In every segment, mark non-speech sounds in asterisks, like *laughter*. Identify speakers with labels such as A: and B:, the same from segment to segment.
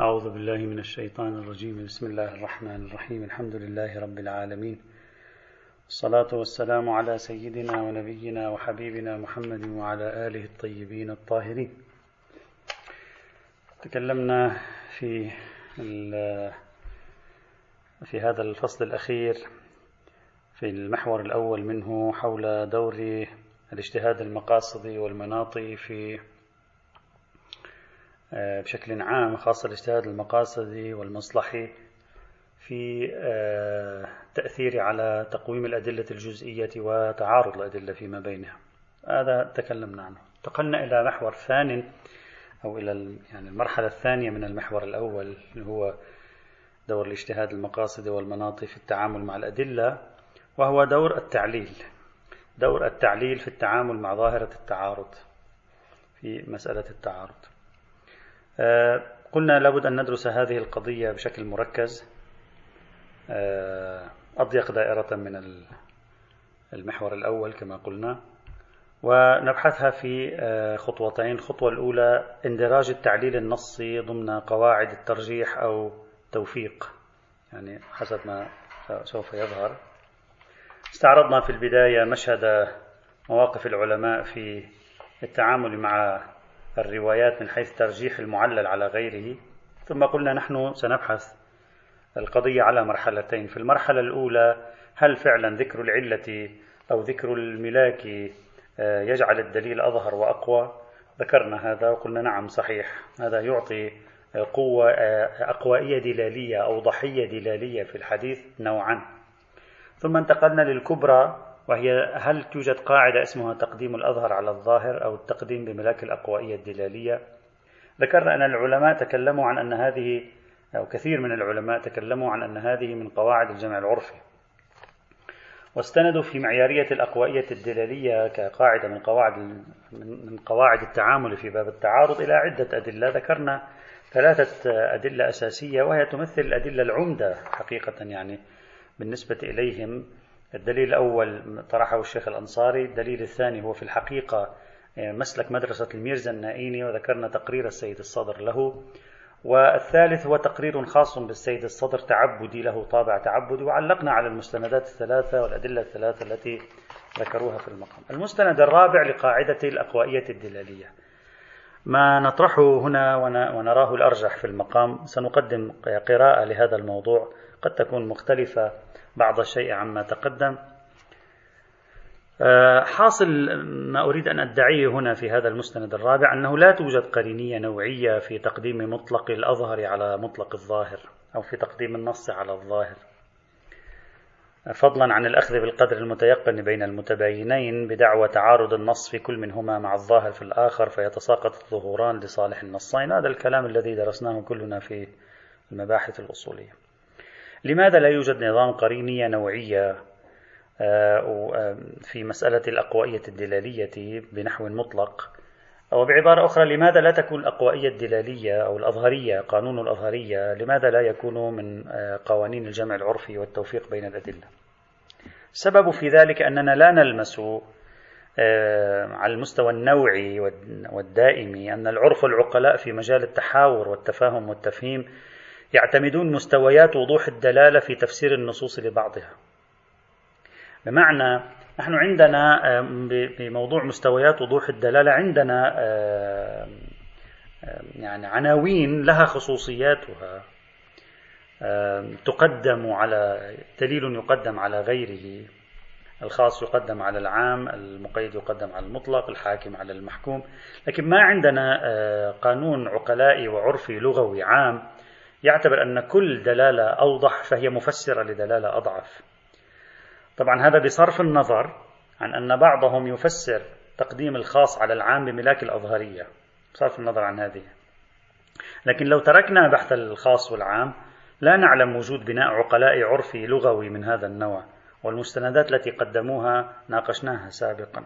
A: أعوذ بالله من الشيطان الرجيم. بسم الله الرحمن الرحيم. الحمد لله رب العالمين. الصلاة والسلام على سيدنا ونبينا وحبيبنا محمد وعلى آله الطيبين الطاهرين. تكلمنا في في هذا الفصل الأخير في المحور الأول منه حول دور الاجتهاد المقاصدي والمناطي في بشكل عام خاصة الاجتهاد المقاصدي والمصلحي في آه، تأثير على تقويم الأدلة الجزئية وتعارض الأدلة فيما بينها. هذا تكلمنا عنه. انتقلنا إلى محور ثاني أو إلى يعني المرحلة الثانية من المحور الأول اللي هو دور الاجتهاد المقاصدي والمناطي في التعامل مع الأدلة وهو دور التعليل. دور التعليل في التعامل مع ظاهرة التعارض في مسألة التعارض. آه، قلنا لابد أن ندرس هذه القضية بشكل مركز. آه، أضيق دائرة من المحور الأول كما قلنا ونبحثها في آه، خطوتين. الخطوة الأولى اندراج التعليل النصي ضمن قواعد الترجيح أو توفيق يعني حسب ما سوف يظهر. استعرضنا في البداية مشهد مواقف العلماء في التعامل مع الروايات من حيث ترجيح المعلل على غيره ثم قلنا نحن سنبحث القضية على مرحلتين. في المرحلة الأولى هل فعلا ذكر العلة أو ذكر الملاك آه، يجعل الدليل أظهر وأقوى؟ ذكرنا هذا وقلنا نعم صحيح. هذا يعطي قوة آه، أقوائية دلالية أو ضحية دلالية في الحديث نوعا. ثم انتقلنا للكبرى. وهي هل توجد قاعدة اسمها تقديم الأظهر على الظاهر أو التقديم بملاك الأقوائية الدلالية؟ ذكرنا أن العلماء تكلموا عن أن هذه أو كثير من العلماء تكلموا عن أن هذه من قواعد الجمع العرفي. واستندوا في معيارية الأقوائية الدلالية كقاعدة من قواعد من قواعد التعامل في باب التعارض إلى عدة أدلة. ذكرنا ثلاثة أدلة أساسية وهي تمثل الأدلة العمدة حقيقة يعني بالنسبة إليهم. الدليل الأول طرحه الشيخ الأنصاري الدليل الثاني هو في الحقيقة آه، مسلك مدرسة الميرزا النائيني وذكرنا تقرير السيد الصدر له. والثالث هو تقرير خاص بالسيد الصدر تعبدي له طابع تعبدي وعلقنا على المستندات الثلاثة والأدلة الثلاثة التي ذكروها في المقام. المستند الرابع لقاعدة الأقوائية الدلالية. ما نطرحه هنا ونراه الأرجح في المقام سنقدم قراءة لهذا الموضوع قد تكون مختلفة. بعض الشيء عما تقدم. آه، حاصل ما أريد أن أدعيه هنا في هذا المستند الرابع أنه لا توجد قرينية نوعية في تقديم مطلق الأظهر على مطلق الظاهر أو في تقديم النص على الظاهر. فضلا عن الأخذ بالقدر المتيقن بين المتباينين بدعوى تعارض النص في كل منهما مع الظاهر في الآخر فيتساقط الظهوران لصالح النصين. هذا الكلام الذي درسناه كلنا في المباحث الأصولية. لماذا لا يوجد نظام قرينية نوعية آه، آه، في مسألة الأقوائية الدلالية بنحو مطلق؟ أو بعبارة أخرى لماذا لا تكون الأقوائية الدلالية أو الأظهرية قانون الأظهرية لماذا لا يكون من آه، قوانين الجمع العرفي والتوفيق بين الأدلة؟ السبب في ذلك أننا لا نلمس على المستوى النوعي والدائمي أن العرف العقلاء في مجال التحاور والتفاهم والتفهيم يعتمدون مستويات وضوح الدلالة في تفسير النصوص لبعضها. بمعنى نحن عندنا بموضوع مستويات وضوح الدلالة عندنا يعني عناوين لها خصوصياتها تقدم على دليل يقدم على غيره. الخاص يقدم على العام المقيد يقدم على المطلق الحاكم على المحكوم. لكن ما عندنا قانون عقلائي وعرفي لغوي عام يعتبر أن كل دلالة أوضح فهي مفسرة لدلالة أضعف. طبعا هذا بصرف النظر عن أن بعضهم يفسر تقديم الخاص على العام بملاك الأظهرية. بصرف النظر عن هذه. لكن لو تركنا بحث الخاص والعام لا نعلم وجود بناء عقلاء عرفي لغوي من هذا النوع والمستندات التي قدموها ناقشناها سابقا.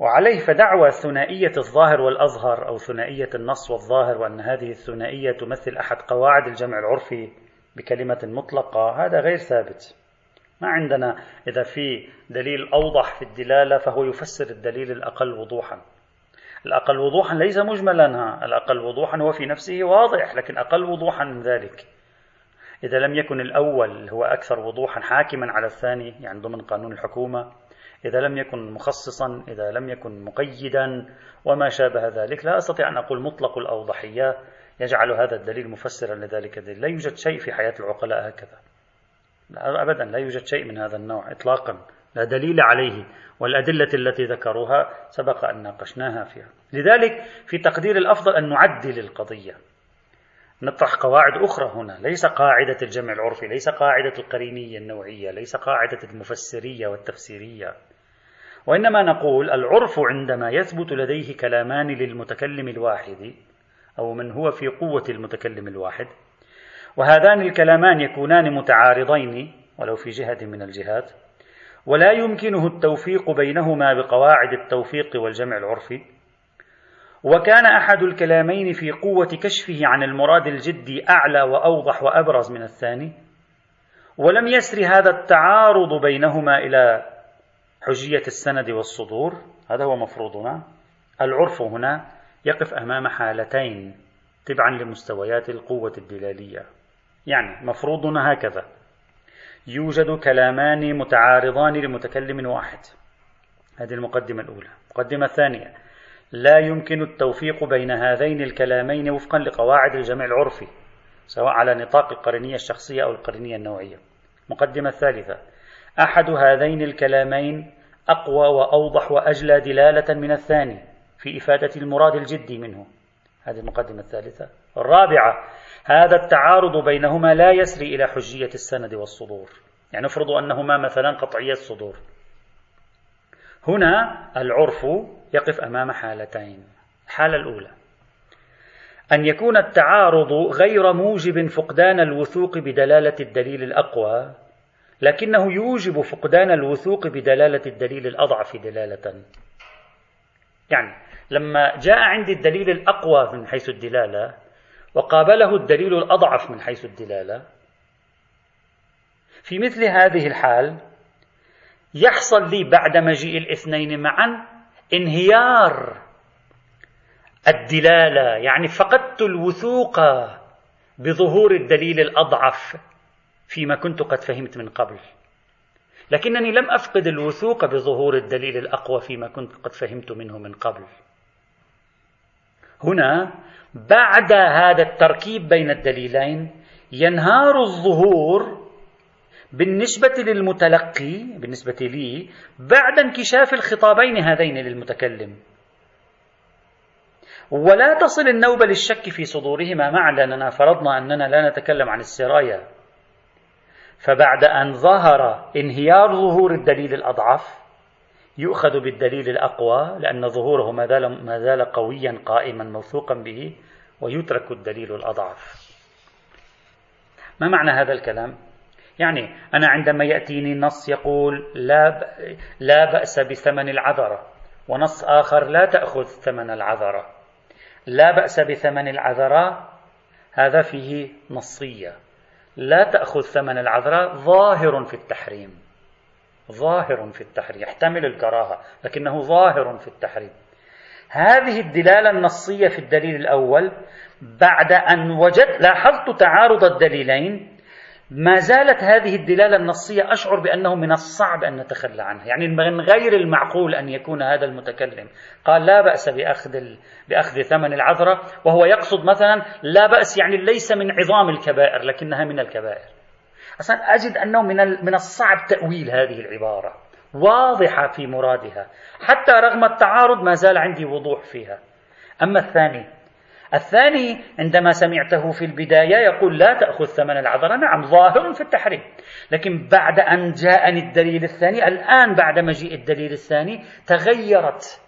A: وعليه فدعوى ثنائية الظاهر والأظهر أو ثنائية النص والظاهر وأن هذه الثنائية تمثل أحد قواعد الجمع العرفي بكلمة مطلقة. هذا غير ثابت. ما عندنا إذا في دليل أوضح في الدلالة فهو يفسر الدليل الأقل وضوحا. الأقل وضوحا ليس مجملا الأقل وضوحا هو في نفسه واضح لكن أقل وضوحا من ذلك. إذا لم يكن الأول هو أكثر وضوحا حاكما على الثاني يعني ضمن قانون الحكومة إذا لم يكن مخصصا إذا لم يكن مقيدا وما شابه ذلك لا أستطيع أن أقول مطلق الأوضحية يجعل هذا الدليل مفسرا لذلك. الدليل لا يوجد شيء في حياة العقلاء هكذا. لا أبدا لا يوجد شيء من هذا النوع إطلاقا. لا دليل عليه والأدلة التي ذكروها سبق أن ناقشناها فيها. لذلك في تقدير الأفضل أن نعدل القضية. نطرح قواعد أخرى هنا. ليس قاعدة الجمع العرفي ليس قاعدة القرينية النوعية ليس قاعدة المفسرية والتفسيرية. وإنما نقول العرف عندما يثبت لديه كلامان للمتكلم الواحد أو من هو في قوة المتكلم الواحد. وهذان الكلامان يكونان متعارضين ولو في جهة من الجهات. ولا يمكنه التوفيق بينهما بقواعد التوفيق والجمع العرفي. وكان أحد الكلامين في قوة كشفه عن المراد الجدي أعلى وأوضح وأبرز من الثاني. ولم يسر هذا التعارض بينهما إلى حجية السند والصدور. هذا هو مفروضنا. العرف هنا يقف أمام حالتين تبعا لمستويات القوة الدلالية. يعني مفروضنا هكذا. يوجد كلامان متعارضان لمتكلم واحد. هذه المقدمة الأولى. المقدمة الثانية. لا يمكن التوفيق بين هذين الكلامين وفقا لقواعد الجمع العرفي سواء على نطاق القرنية الشخصية أو القرنية النوعية. المقدمة الثالثة أحد هذين الكلامين أقوى وأوضح وأجلى دلالة من الثاني في إفادة المراد الجدي منه. هذه المقدمة الثالثة. الرابعة. هذا التعارض بينهما لا يسري إلى حجية السند والصدور. يعني نفرض أنهما مثلا قطعية الصدور. هنا العرف يقف أمام حالتين. الحالة الأولى. أن يكون التعارض غير موجب فقدان الوثوق بدلالة الدليل الأقوى لكنه يوجب فقدان الوثوق بدلالة الدليل الأضعف دلالة. يعني لما جاء عندي الدليل الأقوى من حيث الدلالة وقابله الدليل الأضعف من حيث الدلالة في مثل هذه الحال يحصل لي بعد مجيء الاثنين معا انهيار الدلالة يعني فقدت الوثوق بظهور الدليل الأضعف فيما كنت قد فهمت من قبل. لكنني لم أفقد الوثوق بظهور الدليل الأقوى فيما كنت قد فهمت منه من قبل. هنا بعد هذا التركيب بين الدليلين ينهار الظهور بالنسبة للمتلقي بالنسبة لي بعد انكشاف الخطابين هذين للمتكلم. ولا تصل النوبة للشك في صدورهما معا لأننا فرضنا أننا لا نتكلم عن السرايا. فبعد أن ظهر انهيار ظهور الدليل الأضعف يؤخذ بالدليل الأقوى لأن ظهوره ما زال, ما زال قويا قائما موثوقا به ويترك الدليل الأضعف. ما معنى هذا الكلام؟ يعني أنا عندما يأتيني نص يقول لا, لا بأس بثمن العذرة ونص آخر لا تأخذ ثمن العذرة. لا بأس بثمن العذرة هذا فيه نصية. لا تأخذ ثمن العذراء ظاهر في التحريم. ظاهر في التحريم يحتمل الكراهة لكنه ظاهر في التحريم. هذه الدلالة النصية في الدليل الأول بعد أن وجدت لاحظت تعارض الدليلين ما زالت هذه الدلالة النصية أشعر بأنه من الصعب أن نتخلى عنها. يعني من غير المعقول أن يكون هذا المتكلم. قال لا بأس بأخذ, بأخذ ثمن العذرة وهو يقصد مثلا لا بأس يعني ليس من عظام الكبائر لكنها من الكبائر. أصلا أجد أنه من, من الصعب تأويل هذه العبارة. واضحة في مرادها. حتى رغم التعارض ما زال عندي وضوح فيها. أما الثاني الثاني عندما سمعته في البداية يقول لا تأخذ ثمن العذرة نعم ظاهر في التحريم. لكن بعد أن جاءني الدليل الثاني الآن بعد مجيء الدليل الثاني تغيرت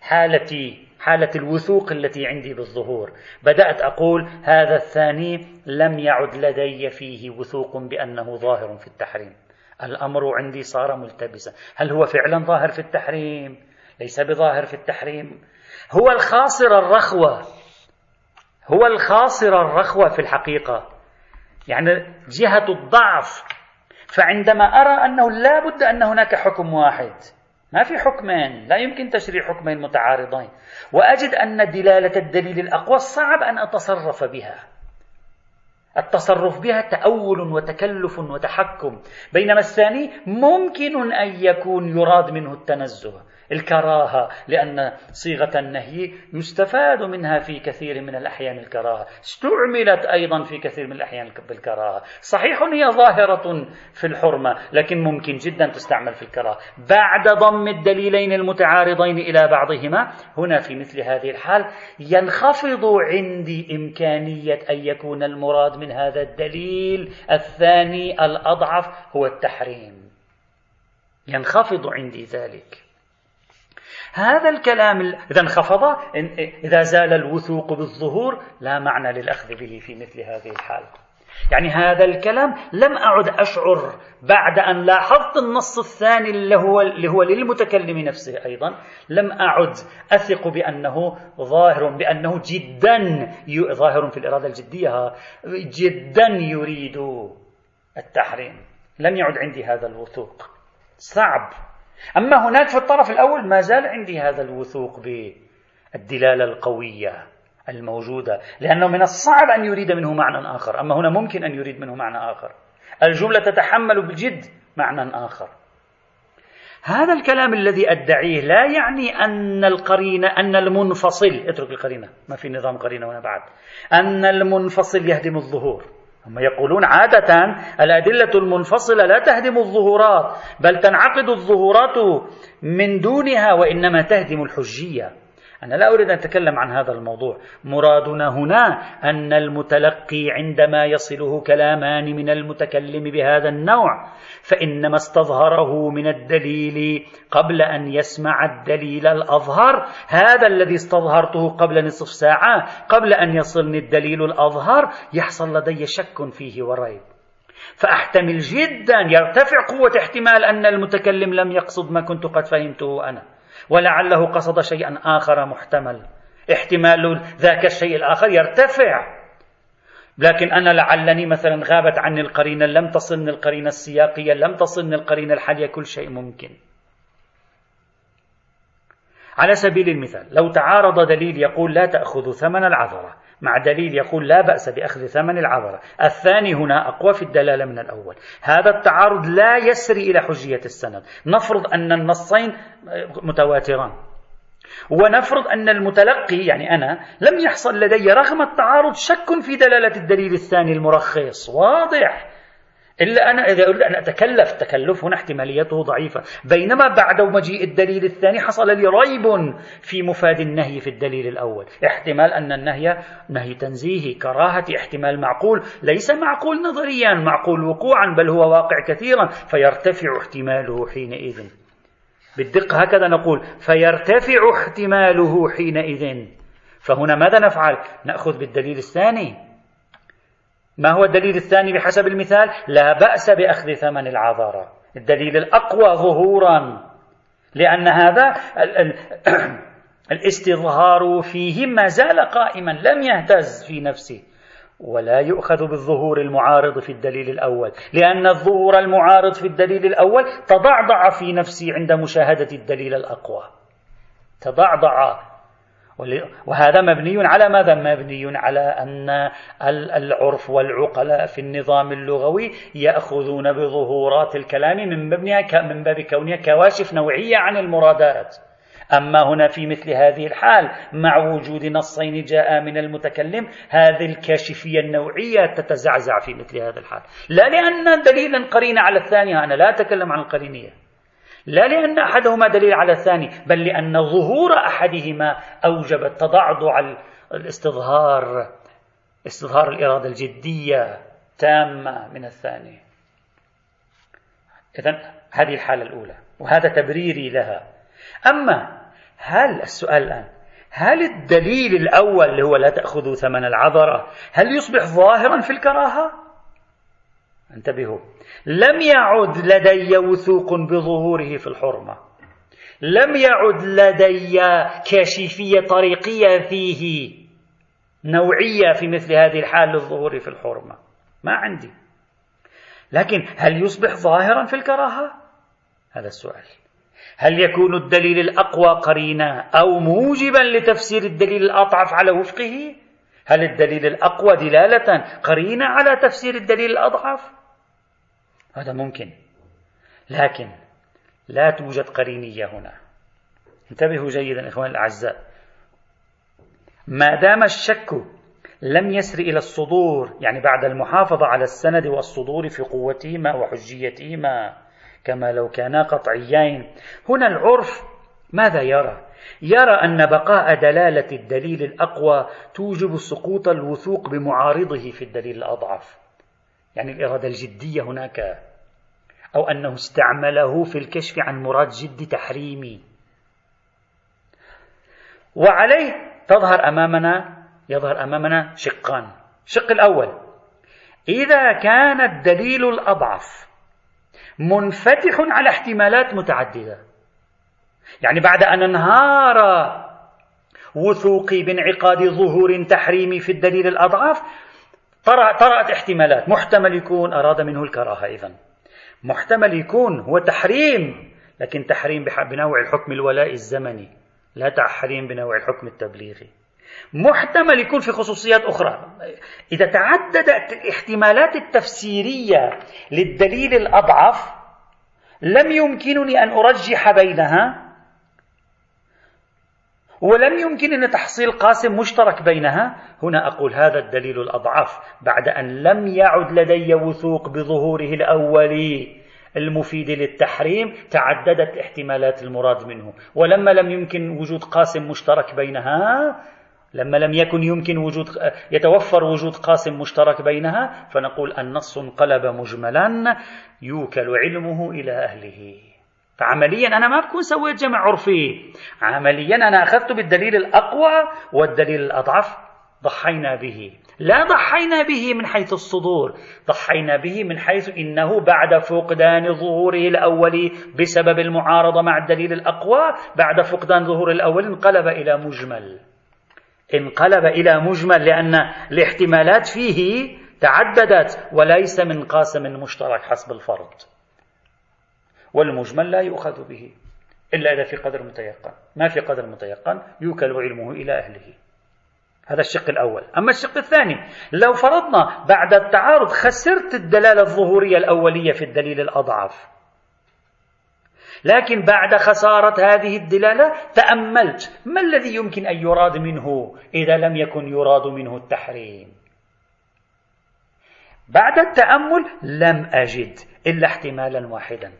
A: حالتي حالة الوثوق التي عندي بالظهور. بدأت أقول هذا الثاني لم يعد لدي فيه وثوق بأنه ظاهر في التحريم. الأمر عندي صار ملتبسا. هل هو فعلا ظاهر في التحريم؟ ليس بظاهر في التحريم. هو الخاصر الرخوة. هو الخاصر الرخوة في الحقيقة. يعني جهة الضعف. فعندما أرى أنه لا بد أن هناك حكم واحد. ما في حكمين. لا يمكن تشريع حكمين متعارضين. وأجد أن دلالة الدليل الأقوى صعب أن أتصرف بها. التصرف بها تأول وتكلف وتحكم. بينما الثاني ممكن أن يكون يراد منه التنزه. الكراهة لأن صيغة النهي يستفاد منها في كثير من الأحيان الكراهة. استعملت أيضا في كثير من الأحيان بالكراهة. صحيح هي ظاهرة في الحرمة لكن ممكن جدا تستعمل في الكراهة. بعد ضم الدليلين المتعارضين إلى بعضهما هنا في مثل هذه الحال ينخفض عندي إمكانية أن يكون المراد من هذا الدليل الثاني الأضعف هو التحريم. ينخفض عندي ذلك. هذا الكلام إذا انخفض إذا زال الوثوق بالظهور لا معنى للأخذ به في مثل هذه الحال يعني هذا الكلام لم أعد أشعر بعد أن لاحظت النص الثاني اللي هو, اللي هو للمتكلم نفسه أيضا. لم أعد أثق بأنه ظاهر بأنه جدا ظاهر في الإرادة الجدية. جدا يريد التحريم. لم يعد عندي هذا الوثوق. صعب. أما هناك في الطرف الأول ما زال عندي هذا الوثوق بالدلالة القوية الموجودة لأنه من الصعب أن يريد منه معنى آخر أما هنا ممكن أن يريد منه معنى آخر. الجملة تتحمل بالجد معنى آخر. هذا الكلام الذي أدعيه لا يعني أن القرينة أن المنفصل اترك القرينة ما في نظام قرينة هنا بعد أن المنفصل يهدم الظهور. هم يقولون عادة الأدلة المنفصلة لا تهدم الظهورات بل تنعقد الظهورات من دونها وإنما تهدم الحجية. أنا لا أريد أن أتكلم عن هذا الموضوع. مرادنا هنا أن المتلقي عندما يصله كلامان من المتكلم بهذا النوع فإنما استظهره من الدليل قبل أن يسمع الدليل الأظهر. هذا الذي استظهرته قبل نصف ساعة قبل أن يصلني الدليل الأظهر يحصل لدي شك فيه وريب. فأحتمل جدا يرتفع قوة احتمال أن المتكلم لم يقصد ما كنت قد فهمته أنا. ولعله قصد شيئا آخر محتمل. احتمال ذاك الشيء الآخر يرتفع. لكن أنا لعلني مثلا غابت عني القرينة لم تصلني القرينة السياقية لم تصلني القرينة الحالية كل شيء ممكن. على سبيل المثال لو تعارض دليل يقول لا تأخذ ثمن العذرة مع دليل يقول لا بأس بأخذ ثمن العذرة الثاني هنا أقوى في الدلالة من الأول. هذا التعارض لا يسري إلى حجية السند. نفرض أن النصين متواتران. ونفرض أن المتلقي يعني أنا لم يحصل لدي رغم التعارض شك في دلالة الدليل الثاني المرخص. واضح. إلا أنا إذا أريد أن أتكلف تكلف هنا احتماليته ضعيفة. بينما بعد مجيء الدليل الثاني حصل لي ريب في مفاد النهي في الدليل الأول. احتمال أن النهي نهي تنزيهي كراهة احتمال معقول. ليس معقول نظريا معقول وقوعا بل هو واقع كثيرا. فيرتفع احتماله حينئذ. بالدقة هكذا نقول فيرتفع احتماله حينئذ. فهنا ماذا نفعل؟ نأخذ بالدليل الثاني. ما هو الدليل الثاني بحسب المثال؟ لا بأس بأخذ ثمن العذارة الدليل الأقوى ظهورا. لأن هذا *clears throat* الاستظهار فيه ما زال قائما لم يهتز في نفسه. ولا يؤخذ بالظهور المعارض في الدليل الأول. لأن الظهور المعارض في الدليل الأول تضعضع في نفسي عند مشاهدة الدليل الأقوى. تضعضع وهذا مبني على ماذا؟ مبني على أن العرف والعقلاء في النظام اللغوي يأخذون بظهورات الكلام من مبنها من باب كونها كواشف نوعية عن المرادات. أما هنا في مثل هذه الحال مع وجود نصين جاء من المتكلم هذه الكاشفية النوعية تتزعزع في مثل هذا الحال لا لأن دليلا قرين على الثانية أنا لا أتكلم عن القرينية لا لأن أحدهما دليل على الثاني بل لأن ظهور أحدهما أوجب التضعضع الاستظهار استظهار الإرادة الجدية تامة من الثاني إذا هذه الحالة الأولى وهذا تبريري لها أما هل السؤال الآن هل الدليل الأول اللي هو لا تأخذوا ثمن العذرة هل يصبح ظاهرا في الكراهة؟ انتبهوا. لم يعد لدي وثوق بظهوره في الحرمة. لم يعد لدي كاشفية طريقية فيه نوعية في مثل هذه الحال للظهور في الحرمة. ما عندي. لكن هل يصبح ظاهرا في الكراهة؟ هذا السؤال. هل يكون الدليل الأقوى قرينة أو موجبا لتفسير الدليل الأضعف على وفقه؟ هل الدليل الأقوى دلالة قرينة على تفسير الدليل الأضعف؟ هذا ممكن. لكن لا توجد قرينية هنا. انتبهوا جيدا إخواني الأعزاء. ما دام الشك لم يسر إلى الصدور يعني بعد المحافظة على السند والصدور في قوتهما وحجيتهما كما لو كانا قطعيين هنا العرف ماذا يرى؟ يرى أن بقاء دلالة الدليل الأقوى توجب سقوط الوثوق بمعارضه في الدليل الأضعف. يعني الإرادة الجدية هناك أو أنه استعمله في الكشف عن مراد جد تحريمي. وعليه تظهر أمامنا يظهر أمامنا شقان. الشق الأول إذا كان الدليل الأضعف منفتح على احتمالات متعددة. يعني بعد أن انهار وثوقي بانعقاد ظهور تحريمي في الدليل الأضعف طرأت احتمالات. محتمل يكون أراد منه الكراهة إذن. محتمل يكون هو تحريم لكن تحريم بنوع الحكم الولاء الزمني لا تحريم بنوع الحكم التبليغي. محتمل يكون في خصوصيات أخرى. إذا تعددت الاحتمالات التفسيرية للدليل الأضعف لم يمكنني أن أرجح بينها. ولم يمكنني تحصيل قاسم مشترك بينها. هنا أقول هذا الدليل الأضعف بعد أن لم يعد لدي وثوق بظهوره الأولي المفيد للتحريم تعددت احتمالات المراد منه. ولما لم يمكن وجود قاسم مشترك بينها لما لم يكن يمكن وجود يتوفر وجود قاسم مشترك بينها فنقول النص انقلب مجملا يوكل علمه إلى أهله. فعمليا أنا ما بكون سويت جمع عرفي. عمليا أنا أخذت بالدليل الأقوى والدليل الأضعف. ضحينا به. لا ضحينا به من حيث الصدور. ضحينا به من حيث إنه بعد فقدان ظهوره الأولي بسبب المعارضة مع الدليل الأقوى بعد فقدان ظهور الأول انقلب إلى مجمل. انقلب إلى مجمل لأن الاحتمالات فيه تعددت وليس من قاسم مشترك حسب الفرض والمجمل لا يؤخذ به إلا إذا في قدر متيقن. ما في قدر متيقن يوكل علمه إلى أهله. هذا الشق الأول. أما الشق الثاني لو فرضنا بعد التعارض خسرت الدلالة الظهورية الأولية في الدليل الأضعف لكن بعد خسارة هذه الدلالة تأملت ما الذي يمكن أن يراد منه إذا لم يكن يراد منه التحريم؟ بعد التأمل لم أجد إلا احتمالا واحدا.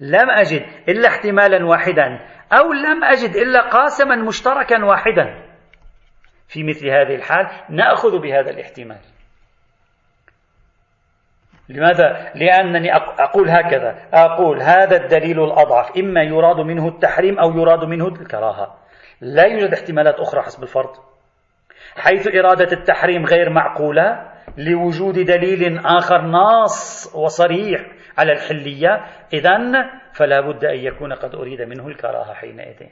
A: لم أجد إلا احتمالا واحدا أو لم أجد إلا قاسما مشتركا واحدا. في مثل هذه الحال نأخذ بهذا الاحتمال. لماذا؟ لأنني أقول هكذا. أقول هذا الدليل الأضعف. إما يراد منه التحريم أو يراد منه الكراهة. لا يوجد احتمالات أخرى حسب الفرض. حيث إرادة التحريم غير معقولة لوجود دليل آخر ناص وصريح على الحلية. إذا فلا بد أن يكون قد أريد منه الكراهة حينئذ.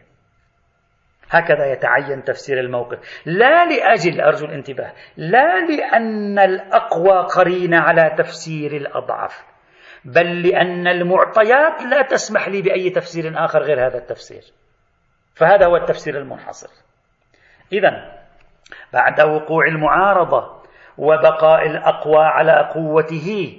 A: هكذا يتعين تفسير الموقف. لا لأجل أرجو الانتباه لا لأن الأقوى قرين على تفسير الأضعف بل لأن المعطيات لا تسمح لي بأي تفسير آخر غير هذا التفسير. فهذا هو التفسير المنحصر. إذا بعد وقوع المعارضة وبقاء الأقوى على قوته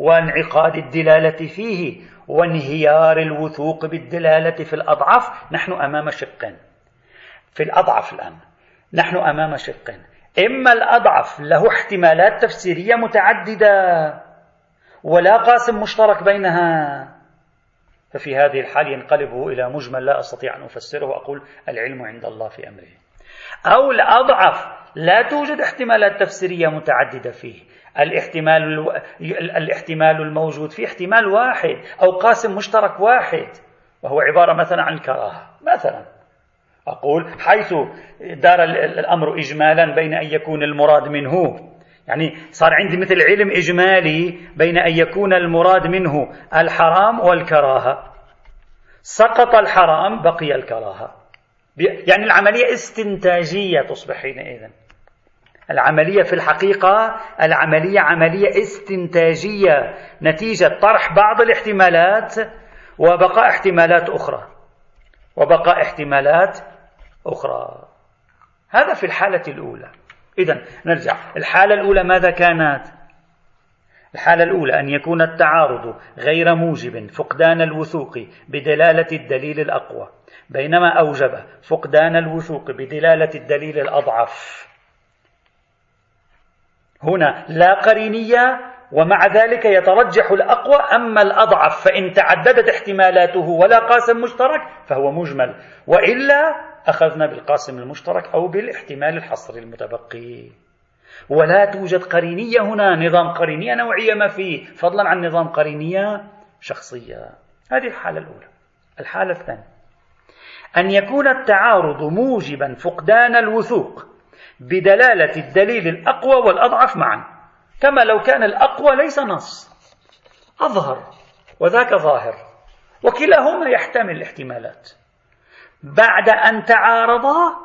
A: وانعقاد الدلالة فيه وانهيار الوثوق بالدلالة في الأضعف نحن أمام شقين في الأضعف الآن نحن أمام شق. إما الأضعف له احتمالات تفسيرية متعددة ولا قاسم مشترك بينها. ففي هذه الحال ينقلب إلى مجمل لا أستطيع أن أفسره وأقول العلم عند الله في أمره. أو الأضعف لا توجد احتمالات تفسيرية متعددة فيه. الاحتمال الاحتمال الموجود فيه احتمال واحد أو قاسم مشترك واحد وهو عبارة مثلا عن الكراهة مثلا. أقول حيث دار الأمر إجمالا بين أن يكون المراد منه يعني صار عندي مثل علم إجمالي بين أن يكون المراد منه الحرام والكراهة. سقط الحرام بقي الكراهة. يعني العملية استنتاجية تصبح حينئذ. العملية في الحقيقة العملية عملية استنتاجية نتيجة طرح بعض الاحتمالات وبقاء احتمالات أخرى. وبقاء احتمالات أخرى. هذا في الحالة الأولى. إذا نرجع. الحالة الأولى ماذا كانت؟ الحالة الأولى أن يكون التعارض غير موجب فقدان الوثوق بدلالة الدليل الأقوى. بينما أوجب فقدان الوثوق بدلالة الدليل الأضعف. هنا لا قرينية ومع ذلك يترجح الأقوى أما الأضعف فإن تعددت احتمالاته ولا قاسم مشترك فهو مجمل وإلا أخذنا بالقاسم المشترك أو بالاحتمال الحصري المتبقي. ولا توجد قرينية هنا نظام قرينية نوعية ما فيه فضلا عن نظام قرينية شخصية. هذه الحالة الأولى. الحالة الثانية. أن يكون التعارض موجبا فقدان الوثوق. بدلالة الدليل الأقوى والأضعف معا. كما لو كان الأقوى ليس نص أظهر وذاك ظاهر. وكلاهما يحتمل الاحتمالات. بعد أن تعارضا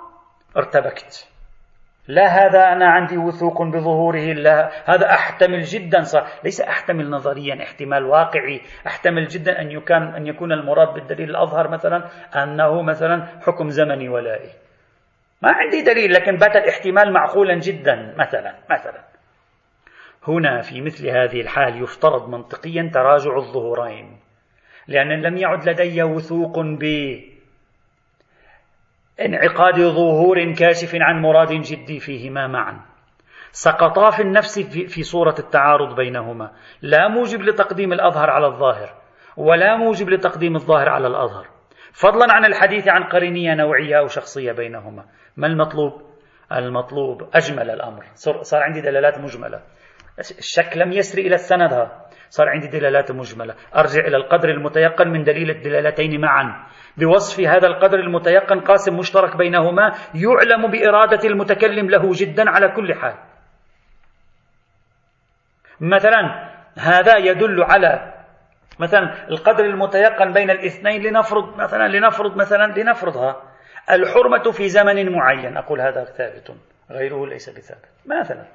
A: ارتبكت. لا هذا أنا عندي وثوق بظهوره لا هذا أحتمل جدا صار ليس أحتمل نظريا احتمال واقعي. أحتمل جدا أن يكون أن يكون المراد بالدليل الأظهر مثلا أنه مثلا حكم زمني ولائي. ما عندي دليل لكن بات الاحتمال معقولا جدا مثلا مثلا. هنا في مثل هذه الحال يفترض منطقيا تراجع الظهورين لأن لم يعد لدي وثوق ب انعقاد ظهور كاشف عن مراد جدي فيهما معا. سقطا في النفس في صورة التعارض بينهما. لا موجب لتقديم الأظهر على الظاهر ولا موجب لتقديم الظاهر على الأظهر. فضلا عن الحديث عن قرينية نوعية أو شخصية بينهما. ما المطلوب؟ المطلوب أجمل الأمر. صار عندي دلالات مجملة. الشك لم يسري إلى السند صار عندي دلالات مجملة. أرجع إلى القدر المتيقن من دليل الدلالتين معا. بوصف هذا القدر المتيقن قاسم مشترك بينهما يعلم بإرادة المتكلم له جدا على كل حال. مثلا هذا يدل على مثلا القدر المتيقن بين الاثنين لنفرض مثلا لنفرض مثلا لنفرضها. الحرمة في زمن معين. أقول هذا ثابت غيره ليس بثابت. مثلا.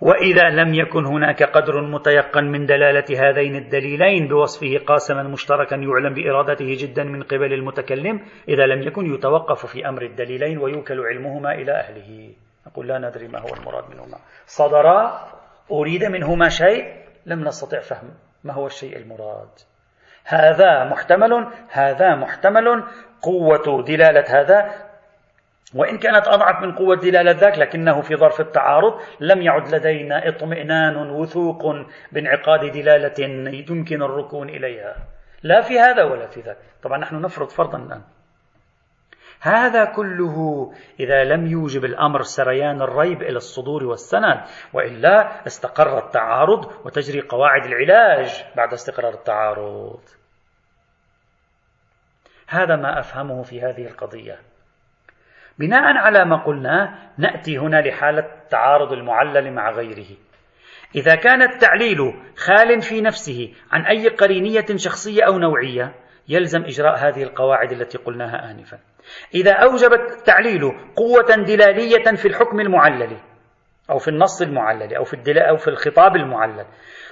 A: وإذا لم يكن هناك قدر متيقن من دلالة هذين الدليلين بوصفه قاسما مشتركا يعلم بإرادته جدا من قبل المتكلم إذا لم يكن يتوقف في أمر الدليلين ويوكل علمهما إلى أهله. نقول لا ندري ما هو المراد منهما. صدرا أريد منهما شيء لم نستطع فهم. ما هو الشيء المراد؟ هذا محتمل هذا محتمل. قوة دلالة هذا وإن كانت أضعف من قوة دلالة ذاك لكنه في ظرف التعارض لم يعد لدينا اطمئنان وثوق بانعقاد دلالة يمكن الركون إليها. لا في هذا ولا في ذاك. طبعا نحن نفرض فرضا الآن. هذا كله إذا لم يوجب الأمر سريان الريب إلى الصدور والسند وإلا استقر التعارض وتجري قواعد العلاج بعد استقرار التعارض. هذا ما أفهمه في هذه القضية. بناء على ما قلنا نأتي هنا لحالة تعارض المعلل مع غيره. إذا كان التعليل خال في نفسه عن أي قرينية شخصية أو نوعية يلزم إجراء هذه القواعد التي قلناها انفا. إذا اوجب التعليل قوة دلالية في الحكم المعلل أو في النص المعلل أو في أو في الخطاب المعلل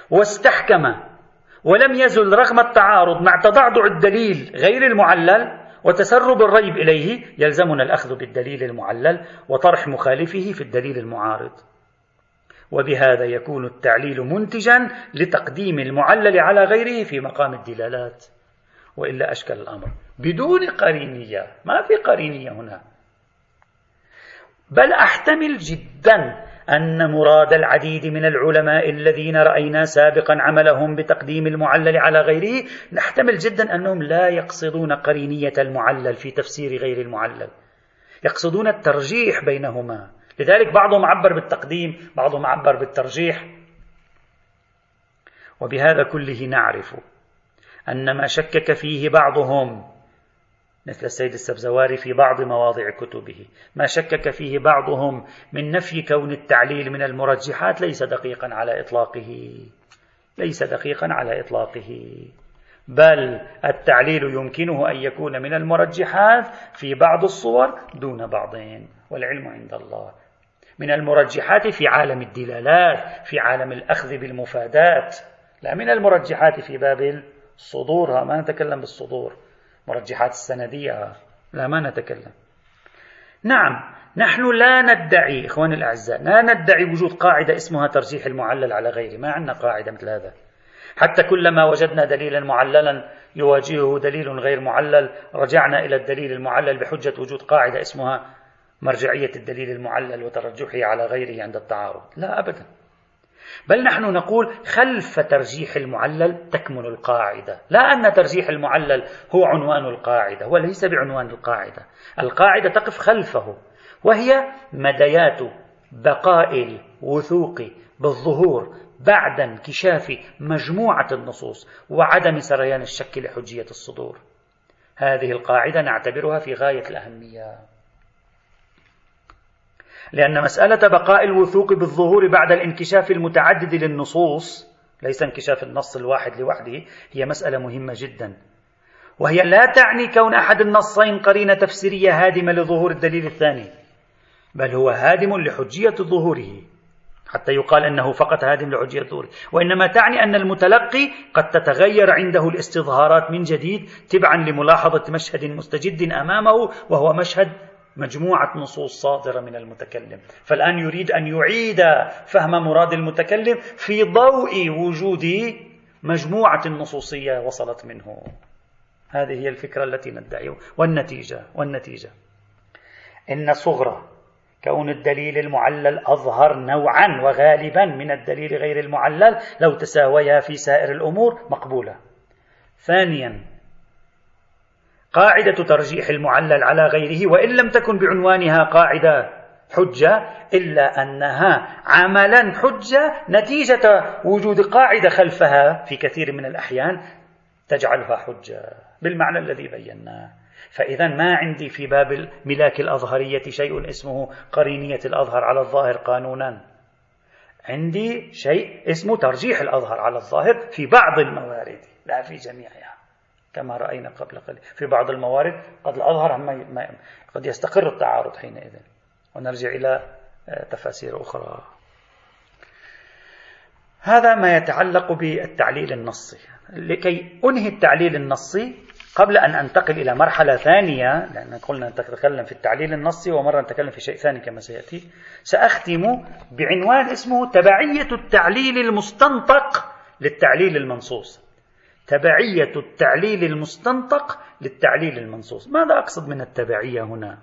A: واستحكم ولم يزل رغم التعارض مع تضعضع الدليل غير المعلل وتسرب الريب إليه يلزمنا الأخذ بالدليل المعلل وطرح مخالفه في الدليل المعارض. وبهذا يكون التعليل منتجا لتقديم المعلل على غيره في مقام الدلالات. وإلا أشكل الأمر. بدون قرينية. ما في قرينية هنا. بل أحتمل جدا أن مراد العديد من العلماء الذين رأينا سابقا عملهم بتقديم المعلل على غيره نحتمل جدا أنهم لا يقصدون قرينية المعلل في تفسير غير المعلل. يقصدون الترجيح بينهما. لذلك بعضهم عبر بالتقديم بعضهم عبر بالترجيح. وبهذا كله نعرف. أن ما شكك فيه بعضهم مثل السيد السبزواري في بعض مواضع كتبه. ما شكك فيه بعضهم من نفي كون التعليل من المرجحات ليس دقيقا على إطلاقه. ليس دقيقا على إطلاقه. بل التعليل يمكنه أن يكون من المرجحات في بعض الصور دون بعضين والعلم عند الله. من المرجحات في عالم الدلالات في عالم الأخذ بالمفادات. لا من المرجحات في باب صدورها ما نتكلم بالصدور. مرجحات السندية لا ما نتكلم. نعم نحن لا ندعي إخواني الأعزاء لا ندعي وجود قاعدة اسمها ترجيح المعلل على غيره. ما عندنا قاعدة مثل هذا. حتى كلما وجدنا دليلا معللا يواجهه دليل غير معلل رجعنا إلى الدليل المعلل بحجة وجود قاعدة اسمها مرجعية الدليل المعلل وترجحه على غيره عند التعارض. لا أبدا. بل نحن نقول خلف ترجيح المعلل تكمن القاعدة. لا أن ترجيح المعلل هو عنوان القاعدة وليس بعنوان القاعدة. القاعدة تقف خلفه وهي مديات بقاء الوثوق بالظهور بعد انكشاف مجموعة النصوص وعدم سريان الشك لحجية الصدور. هذه القاعدة نعتبرها في غاية الأهمية. لأن مسألة بقاء الوثوق بالظهور بعد الانكشاف المتعدد للنصوص ليس انكشاف النص الواحد لوحده هي مسألة مهمة جدا. وهي لا تعني كون أحد النصين قرينة تفسيرية هادمة لظهور الدليل الثاني بل هو هادم لحجية ظهوره حتى يقال أنه فقط هادم لحجية ظهوره. وإنما تعني أن المتلقي قد تتغير عنده الاستظهارات من جديد تبعا لملاحظة مشهد مستجد أمامه وهو مشهد مجموعة نصوص صادرة من المتكلم. فالآن يريد أن يعيد فهم مراد المتكلم في ضوء وجود مجموعة نصوصية وصلت منه. هذه هي الفكرة التي ندعيها والنتيجة والنتيجة. إن صغرى كون الدليل المعلل أظهر نوعا وغالبا من الدليل غير المعلل لو تساويا في سائر الأمور مقبولة. ثانيا قاعدة ترجيح المعلل على غيره وإن لم تكن بعنوانها قاعدة حجة إلا أنها عملا حجة نتيجة وجود قاعدة خلفها في كثير من الأحيان تجعلها حجة. بالمعنى الذي بيناه فإذا ما عندي في باب ملاك الأظهرية شيء اسمه قرينية الأظهر على الظاهر قانونا. عندي شيء اسمه ترجيح الأظهر على الظاهر في بعض الموارد لا في جميعها. كما رأينا قبل قليل. في بعض الموارد قد الأظهر ما قد يستقر التعارض حينئذ. ونرجع إلى آه، تفاسير أخرى. هذا ما يتعلق بالتعليل النصي. لكي أنهي التعليل النصي قبل أن أنتقل إلى مرحلة ثانية لأن قلنا نتكلم في التعليل النصي ومرة نتكلم في شيء ثاني كما سيأتي سأختم بعنوان اسمه تبعية التعليل المستنطق للتعليل المنصوص. تبعية التعليل المستنطق للتعليل المنصوص. ماذا أقصد من التبعية هنا؟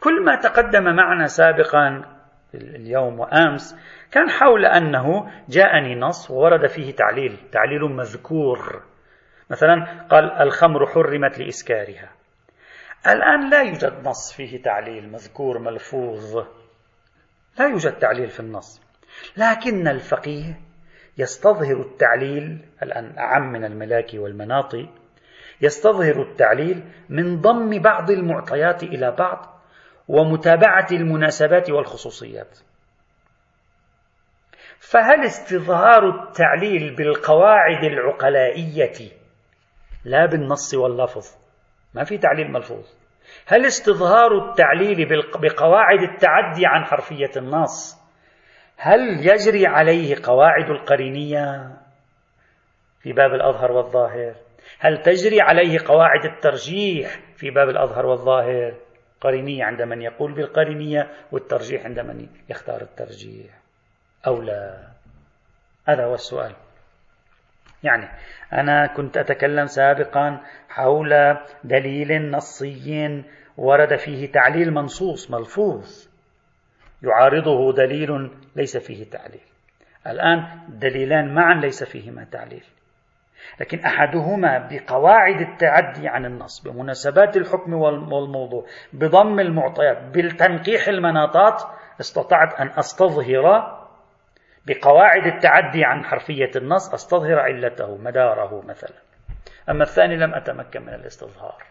A: كل ما تقدم معنا سابقا اليوم وأمس كان حول أنه جاءني نص وورد فيه تعليل تعليل مذكور. مثلا قال الخمر حرمت لإسكارها. الآن لا يوجد نص فيه تعليل مذكور ملفوظ. لا يوجد تعليل في النص. لكن الفقيه يستظهر التعليل الآن أعم من الملاك والمناطي يستظهر التعليل من ضم بعض المعطيات إلى بعض ومتابعة المناسبات والخصوصيات. فهل استظهار التعليل بالقواعد العقلائية؟ لا بالنص واللفظ ما في تعليل ملفوظ. هل استظهار التعليل بقواعد التعدي عن حرفية النص؟ هل يجري عليه قواعد القرينية في باب الأظهر والظاهر؟ هل تجري عليه قواعد الترجيح في باب الأظهر والظاهر؟ قرينية عند من يقول بالقرينية والترجيح عند من يختار الترجيح. أو لا؟ هذا هو السؤال. يعني أنا كنت أتكلم سابقا حول دليل نصي ورد فيه تعليل منصوص ملفوظ. يعارضه دليل ليس فيه تعليل. الآن دليلان معا ليس فيهما تعليل. لكن أحدهما بقواعد التعدي عن النص بمناسبات الحكم والموضوع بضم المعطيات بالتنقيح المناطات استطعت أن أستظهر بقواعد التعدي عن حرفية النص أستظهر علته مداره مثلا. أما الثاني لم أتمكن من الاستظهار.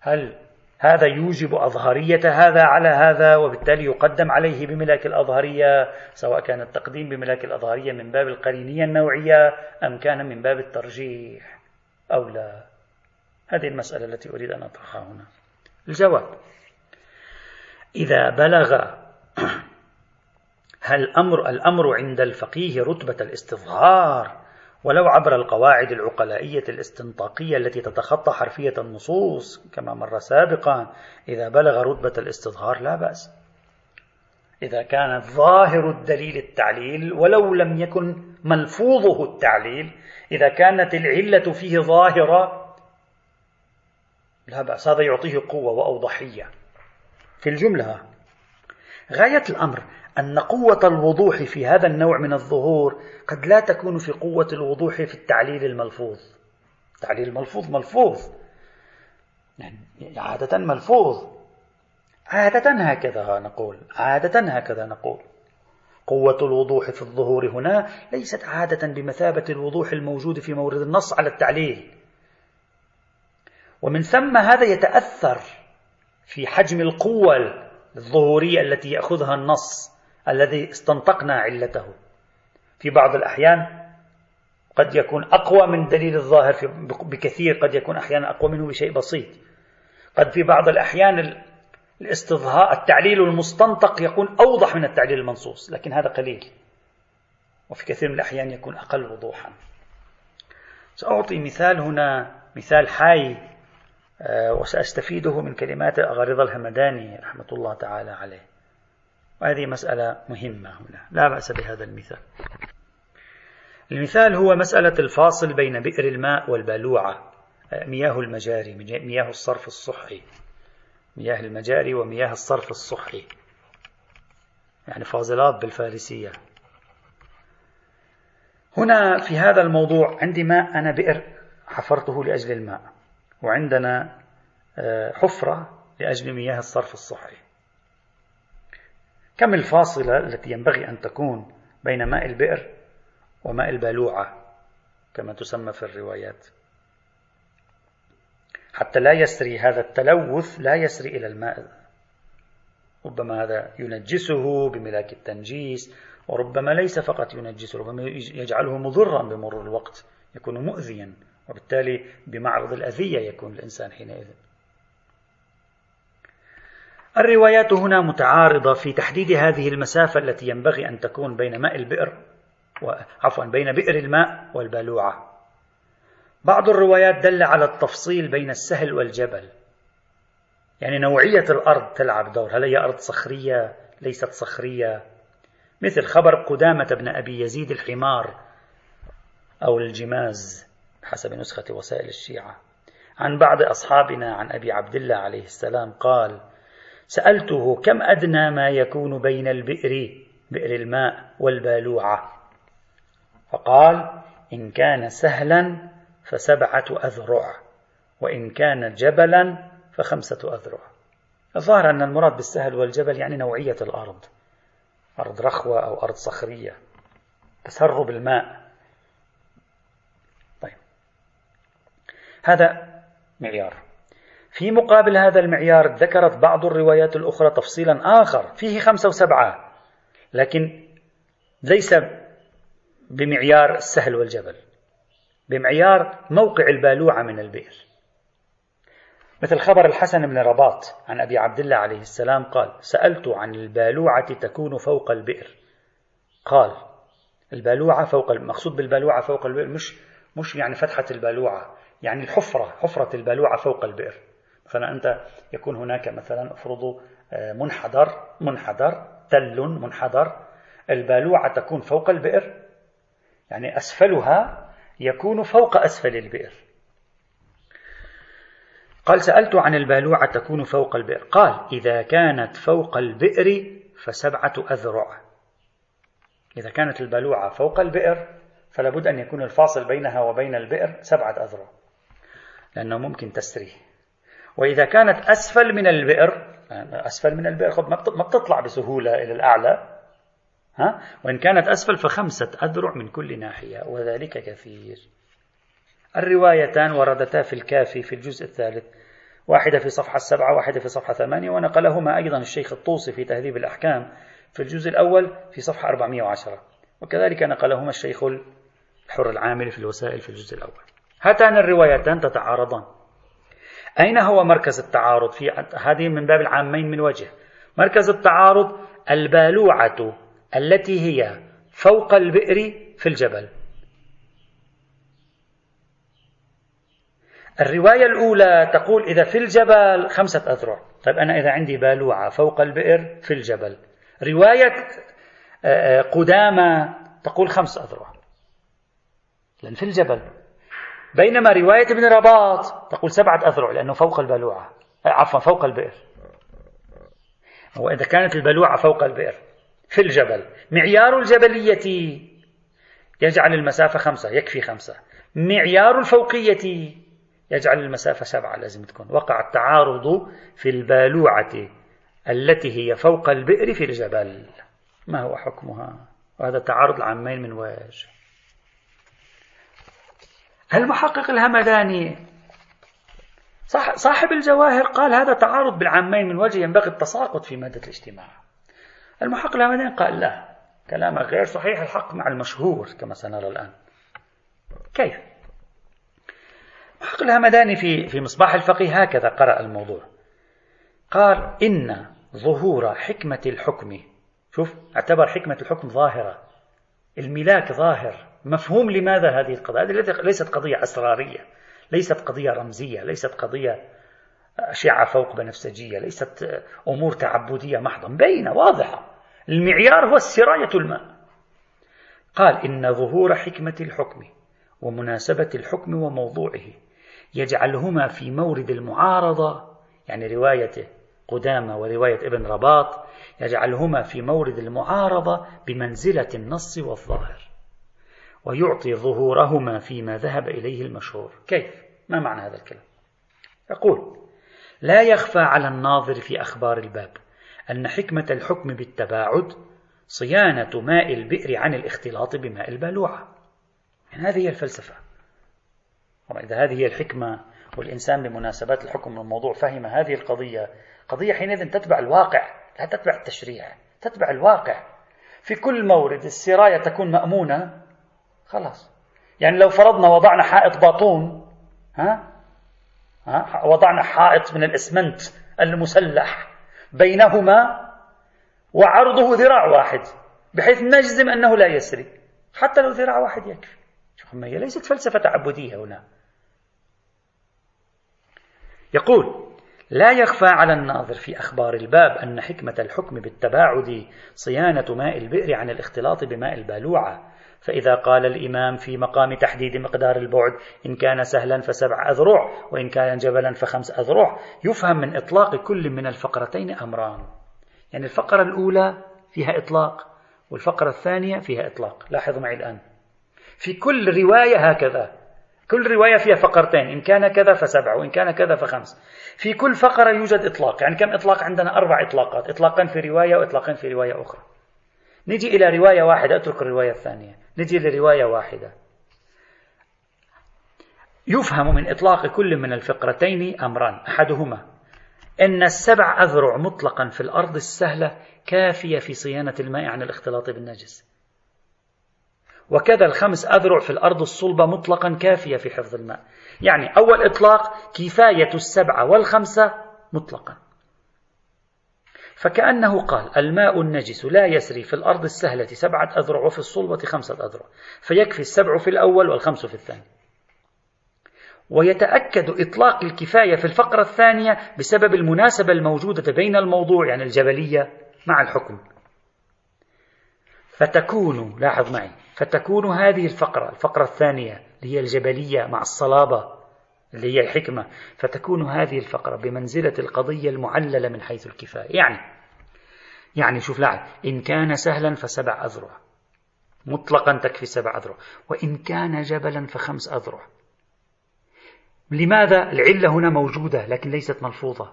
A: هل هذا يوجب أظهرية هذا على هذا وبالتالي يقدم عليه بملاك الأظهرية سواء كان التقديم بملاك الأظهرية من باب القرينية النوعية أم كان من باب الترجيح أو لا. هذه المسألة التي أريد أن أطرحها هنا. الجواب إذا بلغ *clears throat* هل أمر الأمر عند الفقيه رتبة الاستظهار ولو عبر القواعد العقلائية الاستنطاقية التي تتخطى حرفية النصوص كما مر سابقا إذا بلغ رتبة الاستظهار لا بأس. إذا كان ظاهر الدليل التعليل ولو لم يكن ملفوظه التعليل إذا كانت العلة فيه ظاهرة لا بأس. هذا يعطيه قوة وأوضحية. في الجملة غاية الأمر أن قوة الوضوح في هذا النوع من الظهور قد لا تكون في قوة الوضوح في التعليل الملفوظ. التعليل الملفوظ ملفوظ. يعني عادة ملفوظ. عادة هكذا نقول. عادة هكذا نقول. قوة الوضوح في الظهور هنا ليست عادة بمثابة الوضوح الموجود في مورد النص على التعليل. ومن ثم هذا يتأثر في حجم القوة الظهورية التي يأخذها النص. الذي استنطقنا علته. في بعض الأحيان قد يكون أقوى من دليل الظاهر بكثير قد يكون أحيانا أقوى منه بشيء بسيط. قد في بعض الأحيان الاستظهار التعليل المستنطق يكون أوضح من التعليل المنصوص لكن هذا قليل. وفي كثير من الأحيان يكون أقل وضوحا. سأعطي مثال هنا مثال حي آه، وسأستفيده من كلمات أغارض الهمداني رحمة الله تعالى عليه. وهذه مسألة مهمة هنا. لا بأس بهذا المثال. المثال هو مسألة الفاصل بين بئر الماء والبالوعة آه، مياه المجاري مياه الصرف الصحي. مياه المجاري ومياه الصرف الصحي. يعني فاضلات بالفارسية. هنا في هذا الموضوع عندي ماء أنا بئر حفرته لأجل الماء. وعندنا آه، حفرة لأجل مياه الصرف الصحي. كم الفاصلة التي ينبغي أن تكون بين ماء البئر وماء البالوعة كما تسمى في الروايات؟ حتى لا يسري هذا التلوث لا يسري إلى الماء. ربما هذا ينجسه بملاك التنجيس وربما ليس فقط ينجسه ربما يجعله مضرا بمرور الوقت يكون مؤذيا وبالتالي بمعرض الأذية يكون الإنسان حينئذ. الروايات هنا متعارضة في تحديد هذه المسافة التي ينبغي أن تكون بين ماء البئر عفوا بين بئر الماء والبالوعة. بعض الروايات دل على التفصيل بين السهل والجبل. يعني نوعية الأرض تلعب دور. هل هي أرض صخرية؟ ليست صخرية. مثل خبر قدامة بن أبي يزيد الحمار أو الجماز حسب نسخة وسائل الشيعة. عن بعض أصحابنا عن أبي عبد الله عليه السلام قال سألته كم أدنى ما يكون بين البئر بئر الماء والبالوعة. فقال إن كان سهلا فسبعة أذرع وإن كان جبلا فخمسة أذرع. الظاهر أن المراد بالسهل والجبل يعني نوعية الأرض أرض رخوة أو أرض صخرية تسرب الماء. طيب. هذا معيار. في مقابل هذا المعيار ذكرت بعض الروايات الأخرى تفصيلا آخر فيه خمسة وسبعة. لكن ليس بمعيار السهل والجبل بمعيار موقع البالوعة من البئر. مثل خبر الحسن بن رباط عن أبي عبد الله عليه السلام قال سألت عن البالوعة تكون فوق البئر. قال البالوعة فوق المقصود بالبالوعة فوق البئر مش مش يعني فتحة البالوعة يعني الحفرة حفرة البالوعة فوق البئر. مثلا أنت يكون هناك مثلا افرضوا آه، منحدر منحدر تل منحدر البالوعة تكون فوق البئر يعني أسفلها يكون فوق أسفل البئر. قال سألت عن البالوعة تكون فوق البئر. قال إذا كانت فوق البئر فسبعة أذرع. إذا كانت البالوعة فوق البئر فلا بد أن يكون الفاصل بينها وبين البئر سبعة أذرع لأنه ممكن تسري وإذا كانت أسفل من البئر أسفل من البئر ما بتطلع بسهولة إلى الأعلى ها؟ وإن كانت أسفل فخمسة أذرع من كل ناحية وذلك كثير. الروايتان وردتا في الكافي في الجزء الثالث واحدة في صفحة السبعة واحدة في صفحة ثمانية ونقلهما أيضا الشيخ الطوسي في تهذيب الأحكام في الجزء الأول في صفحة 410 وكذلك نقلهما الشيخ الحر العامل في الوسائل في الجزء الأول. هاتان الروايتان تتعارضان. أين هو مركز التعارض في هذه من باب العامين من وجه؟ مركز التعارض البالوعة التي هي فوق البئر في الجبل. الرواية الأولى تقول إذا في الجبل خمسة أذرع. طيب أنا إذا عندي بالوعة فوق البئر في الجبل. رواية آه، آه، قدامى تقول خمس أذرع. لأن في الجبل. بينما رواية ابن رباط تقول سبعة أذرع لأنه فوق البلوعة. عفوا فوق البئر. وإذا كانت البلوعة فوق البئر في الجبل. معيار الجبلية يجعل المسافة خمسة يكفي خمسة. معيار الفوقية يجعل المسافة سبعة لازم تكون. وقع التعارض في البالوعة التي هي فوق البئر في الجبل. ما هو حكمها؟ وهذا تعارض العامين من وجه. المحقق الهمداني. صاحب الجواهر قال هذا تعارض بالعامين من وجه ينبغي التساقط في مادة الاجتماع. المحقق الهمداني قال لا كلامك غير صحيح الحق مع المشهور كما سنرى الآن. كيف؟ محقق الهمداني في في مصباح الفقيه هكذا قرأ الموضوع. قال إن ظهور حكمة الحكم شوف اعتبر حكمة الحكم ظاهرة. الملاك ظاهر. مفهوم لماذا هذه القضية هذه ليست قضية أسرارية ليست قضية رمزية ليست قضية أشعة فوق بنفسجية ليست أمور تعبدية محضة بينة واضحة. المعيار هو السراية الماء. قال إن ظهور حكمة الحكم ومناسبة الحكم وموضوعه يجعلهما في مورد المعارضة يعني رواية قدامى ورواية ابن رباط يجعلهما في مورد المعارضة بمنزلة النص والظاهر. ويعطي ظهورهما فيما ذهب إليه المشهور كيف؟ ما معنى هذا الكلام؟ يقول لا يخفى على الناظر في أخبار الباب أن حكمة الحكم بالتباعد صيانة ماء البئر عن الاختلاط بماء البالوعة يعني هذه هي الفلسفة إذا هذه هي الحكمة والإنسان بمناسبات الحكم الموضوع فهم هذه القضية قضية حينئذ تتبع الواقع لا تتبع التشريع تتبع الواقع في كل مورد السراية تكون مأمونة خلاص. يعني لو فرضنا وضعنا حائط باطون ها؟ ها؟ وضعنا حائط من الإسمنت المسلح بينهما وعرضه ذراع واحد بحيث نجزم أنه لا يسري حتى لو ذراع واحد يكفي. هي ليست فلسفة تعبديه هنا. يقول لا يخفى على الناظر في أخبار الباب أن حكمة الحكم بالتباعد صيانة ماء البئر عن الاختلاط بماء البالوعة فإذا قال الإمام في مقام تحديد مقدار البعد إن كان سهلا فسبع أذرع وإن كان جبلا فخمس أذرع. يفهم من إطلاق كل من الفقرتين أمران. يعني الفقرة الأولى فيها إطلاق والفقرة الثانية فيها إطلاق. لاحظوا معي الآن. في كل رواية هكذا. كل رواية فيها فقرتين إن كان كذا فسبع وإن كان كذا فخمس. في كل فقرة يوجد إطلاق. يعني كم إطلاق؟ عندنا أربع إطلاقات إطلاقا في رواية وإطلاقين في رواية أخرى. نجي إلى رواية واحدة أترك الرواية الثانية. نجي لرواية واحدة. يفهم من إطلاق كل من الفقرتين أمران أحدهما أن السبع أذرع مطلقا في الأرض السهلة كافية في صيانة الماء عن الاختلاط بالنجس. وكذا الخمس أذرع في الأرض الصلبة مطلقا كافية في حفظ الماء. يعني أول إطلاق كفاية السبعة والخمسة مطلقا. فكأنه قال الماء النجس لا يسري في الأرض السهلة سبعة أذرع وفي الصلبة خمسة أذرع فيكفي السبع في الأول والخمس في الثاني. ويتأكد إطلاق الكفاية في الفقرة الثانية بسبب المناسبة الموجودة بين الموضوع يعني الجبلية مع الحكم. فتكون لاحظ معي فتكون هذه الفقرة الفقرة الثانية اللي هي الجبلية مع الصلابة اللي هي الحكمة فتكون هذه الفقرة بمنزلة القضية المعللة من حيث الكفاية يعني يعني شوف لاحظ إن كان سهلا فسبع أذرع مطلقا تكفي سبع أذرع وإن كان جبلا فخمس أذرع. لماذا؟ العلة هنا موجودة لكن ليست ملفوظة.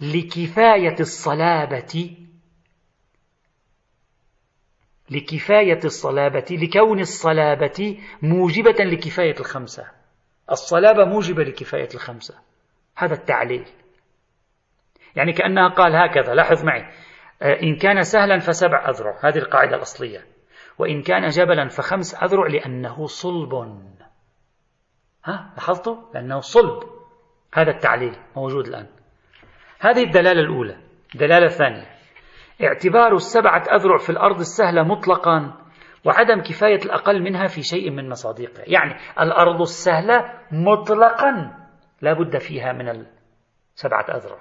A: لكفاية الصلابة لكفاية الصلابة لكون الصلابة موجبة لكفاية الخمسة. الصلابة موجبة لكفاية الخمسة. هذا التعليل. يعني كأنها قال هكذا لاحظ معي. آه، إن كان سهلا فسبع أذرع. هذه القاعدة الأصلية. وإن كان جبلا فخمس أذرع لأنه صلب. ها؟ لاحظتوا؟ لأنه صلب. هذا التعليل موجود الآن. هذه الدلالة الأولى. الدلالة الثانية. اعتبار السبعة أذرع في الأرض السهلة مطلقا
B: وعدم كفاية الأقل منها في شيء من مصادقها. يعني الأرض السهلة مطلقا لا بد فيها من السبعة أذرع.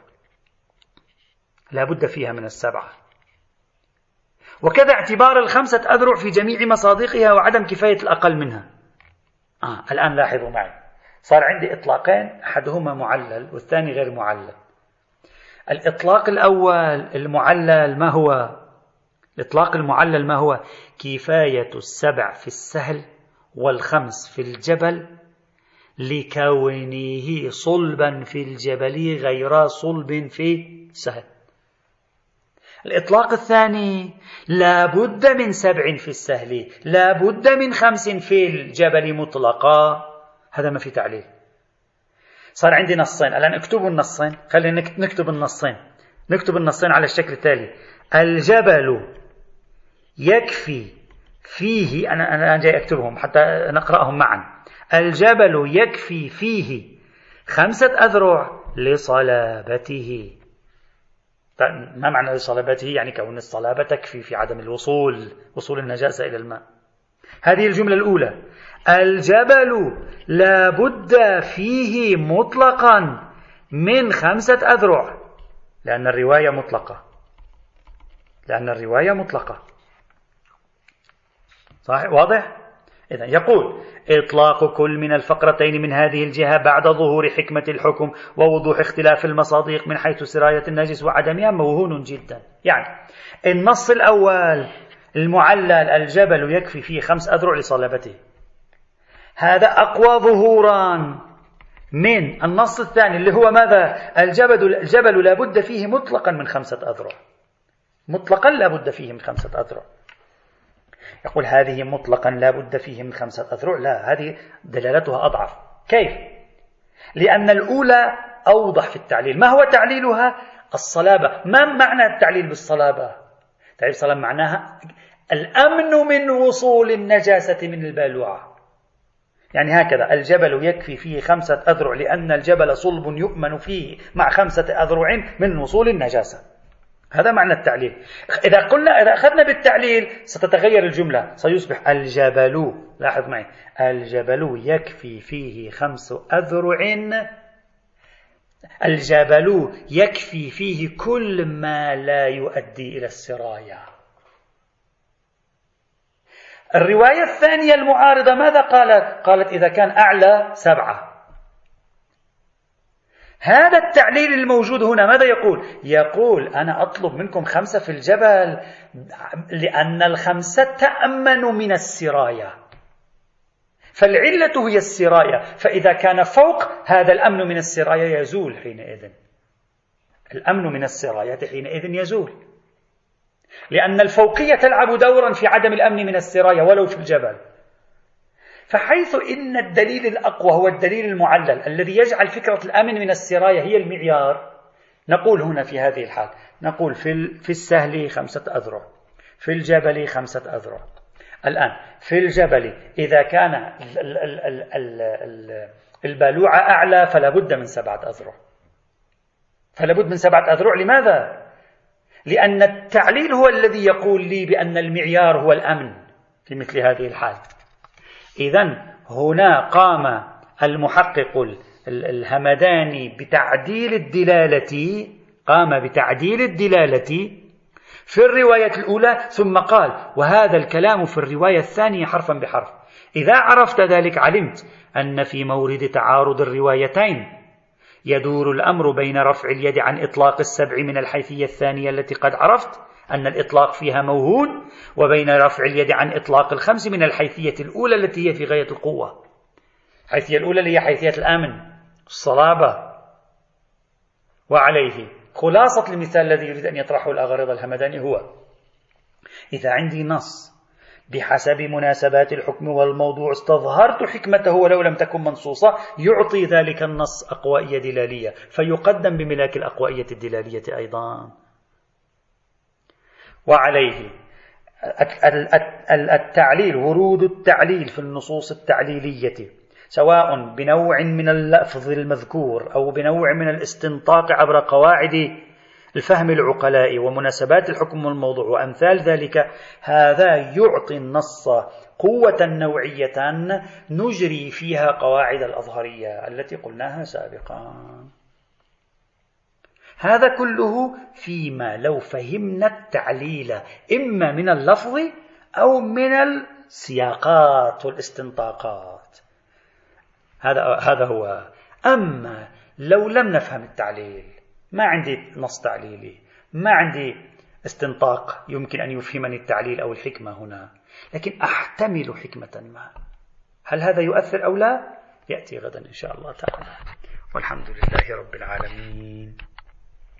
B: لا بد فيها من السبعة. وكذا اعتبار الخمسة أذرع في جميع مصادقها وعدم كفاية الأقل منها. آه الآن لاحظوا معي. صار عندي إطلاقين أحدهما معلل والثاني غير معلل. الإطلاق الأول المعلل ما هو؟ الإطلاق المعلل ما هو؟ كفاية السبع في السهل والخمس في الجبل لكونه صلبا في الجبل غير صلب في السهل الإطلاق الثاني لا بد من سبع في السهل لا بد من خمس في الجبل مطلقا. هذا ما في تعليل. صار عندي نصين الآن اكتبوا النصين خلينا نكتب النصين. نكتب النصين على الشكل التالي. الجبل يكفي فيه أنا أنا جاي أكتبهم حتى نقرأهم معا. الجبل يكفي فيه خمسة أذرع لصلابته. طيب، ما معنى لصلابته؟ يعني كون الصلابة تكفي في عدم الوصول وصول النجاسة إلى الماء. هذه الجملة الأولى. الجبل لا بد فيه مطلقا من خمسة أذرع لأن الرواية مطلقة. لأن الرواية مطلقة. صحيح واضح؟ إذا يقول إطلاق كل من الفقرتين من هذه الجهة بعد ظهور حكمة الحكم ووضوح اختلاف المصادق من حيث سراية النجس وعدمها موهون جدا. يعني النص الأول المعلل الجبل يكفي فيه خمس أذرع لصلابته. هذا أقوى ظهورا من النص الثاني اللي هو ماذا؟ الجبل, الجبل لا بد فيه مطلقا من خمسة أذرع. مطلقا لا بد فيه من خمسة أذرع. يقول هذه مطلقا لا بد فيه من خمسة أذرع لا هذه دلالتها أضعف كيف؟ لأن الأولى أوضح في التعليل ما هو تعليلها؟ الصلابة ما معنى التعليل بالصلابة؟ تعليل الصلابة معناها الأمن من وصول النجاسة من البالوعة يعني هكذا الجبل يكفي فيه خمسة أذرع لأن الجبل صلب يؤمن فيه مع خمسة أذرع من وصول النجاسة هذا معنى التعليل. إذا قلنا إذا أخذنا بالتعليل ستتغير الجملة. سيصبح الجبل لاحظ معي الجبل يكفي فيه خمس أذرع. الجبل يكفي فيه كل ما لا يؤدي إلى السراية الرواية الثانية المعارضة ماذا قالت؟ قالت إذا كان أعلى سبعة. هذا التعليل الموجود هنا ماذا يقول؟ يقول أنا أطلب منكم خمسة في الجبل لأن الخمسة تأمن من السراية فالعلة هي السراية فإذا كان فوق هذا الأمن من السراية يزول حينئذ. الأمن من السراية حينئذ يزول. لأن الفوقية تلعب دورا في عدم الأمن من السراية ولو في الجبل. فحيث إن الدليل الأقوى هو الدليل المعلل الذي يجعل فكرة الأمن من السراية هي المعيار. نقول هنا في هذه الحال نقول في, في السهل خمسة أذرع في الجبل خمسة أذرع. الآن في الجبل إذا كان البالوعة أعلى فلا بد من سبعة أذرع. فلا بد من سبعة أذرع لماذا؟ لأن التعليل هو الذي يقول لي بأن المعيار هو الأمن في مثل هذه الحال. إذا هنا قام المحقق الهمداني بتعديل الدلالة قام بتعديل الدلالة في الرواية الأولى ثم قال وهذا الكلام في الرواية الثانية حرفا بحرف. إذا عرفت ذلك علمت أن في مورد تعارض الروايتين يدور الأمر بين رفع اليد عن إطلاق السبع من الحيثية الثانية التي قد عرفت أن الإطلاق فيها موهون وبين رفع اليد عن إطلاق الخمس من الحيثية الأولى التي هي في غاية القوة. الحيثية الأولى اللي هي حيثية الأمن الصلابة. وعليه خلاصة المثال الذي يريد أن يطرحه الأغرض الهمداني هو إذا عندي نص بحسب مناسبات الحكم والموضوع استظهرت حكمته ولو لم تكن منصوصة يعطي ذلك النص أقوائية دلالية فيقدم بملاك الأقوائية الدلالية أيضا. وعليه. التعليل ورود التعليل في النصوص التعليلية سواء بنوع من اللفظ المذكور أو بنوع من الاستنطاق عبر قواعد الفهم العقلاء ومناسبات الحكم والموضوع. وأمثال ذلك هذا يعطي النص قوة نوعية نجري فيها قواعد الأظهرية التي قلناها سابقا. هذا كله فيما لو فهمنا التعليل إما من اللفظ أو من السياقات والاستنطاقات. هذا هذا هو. أما لو لم نفهم التعليل ما عندي نص تعليلي ما عندي استنطاق يمكن أن يفهمني التعليل أو الحكمة هنا لكن أحتمل حكمة ما. هل هذا يؤثر أو لا؟ يأتي غدا إن شاء الله تعالى. والحمد لله رب العالمين.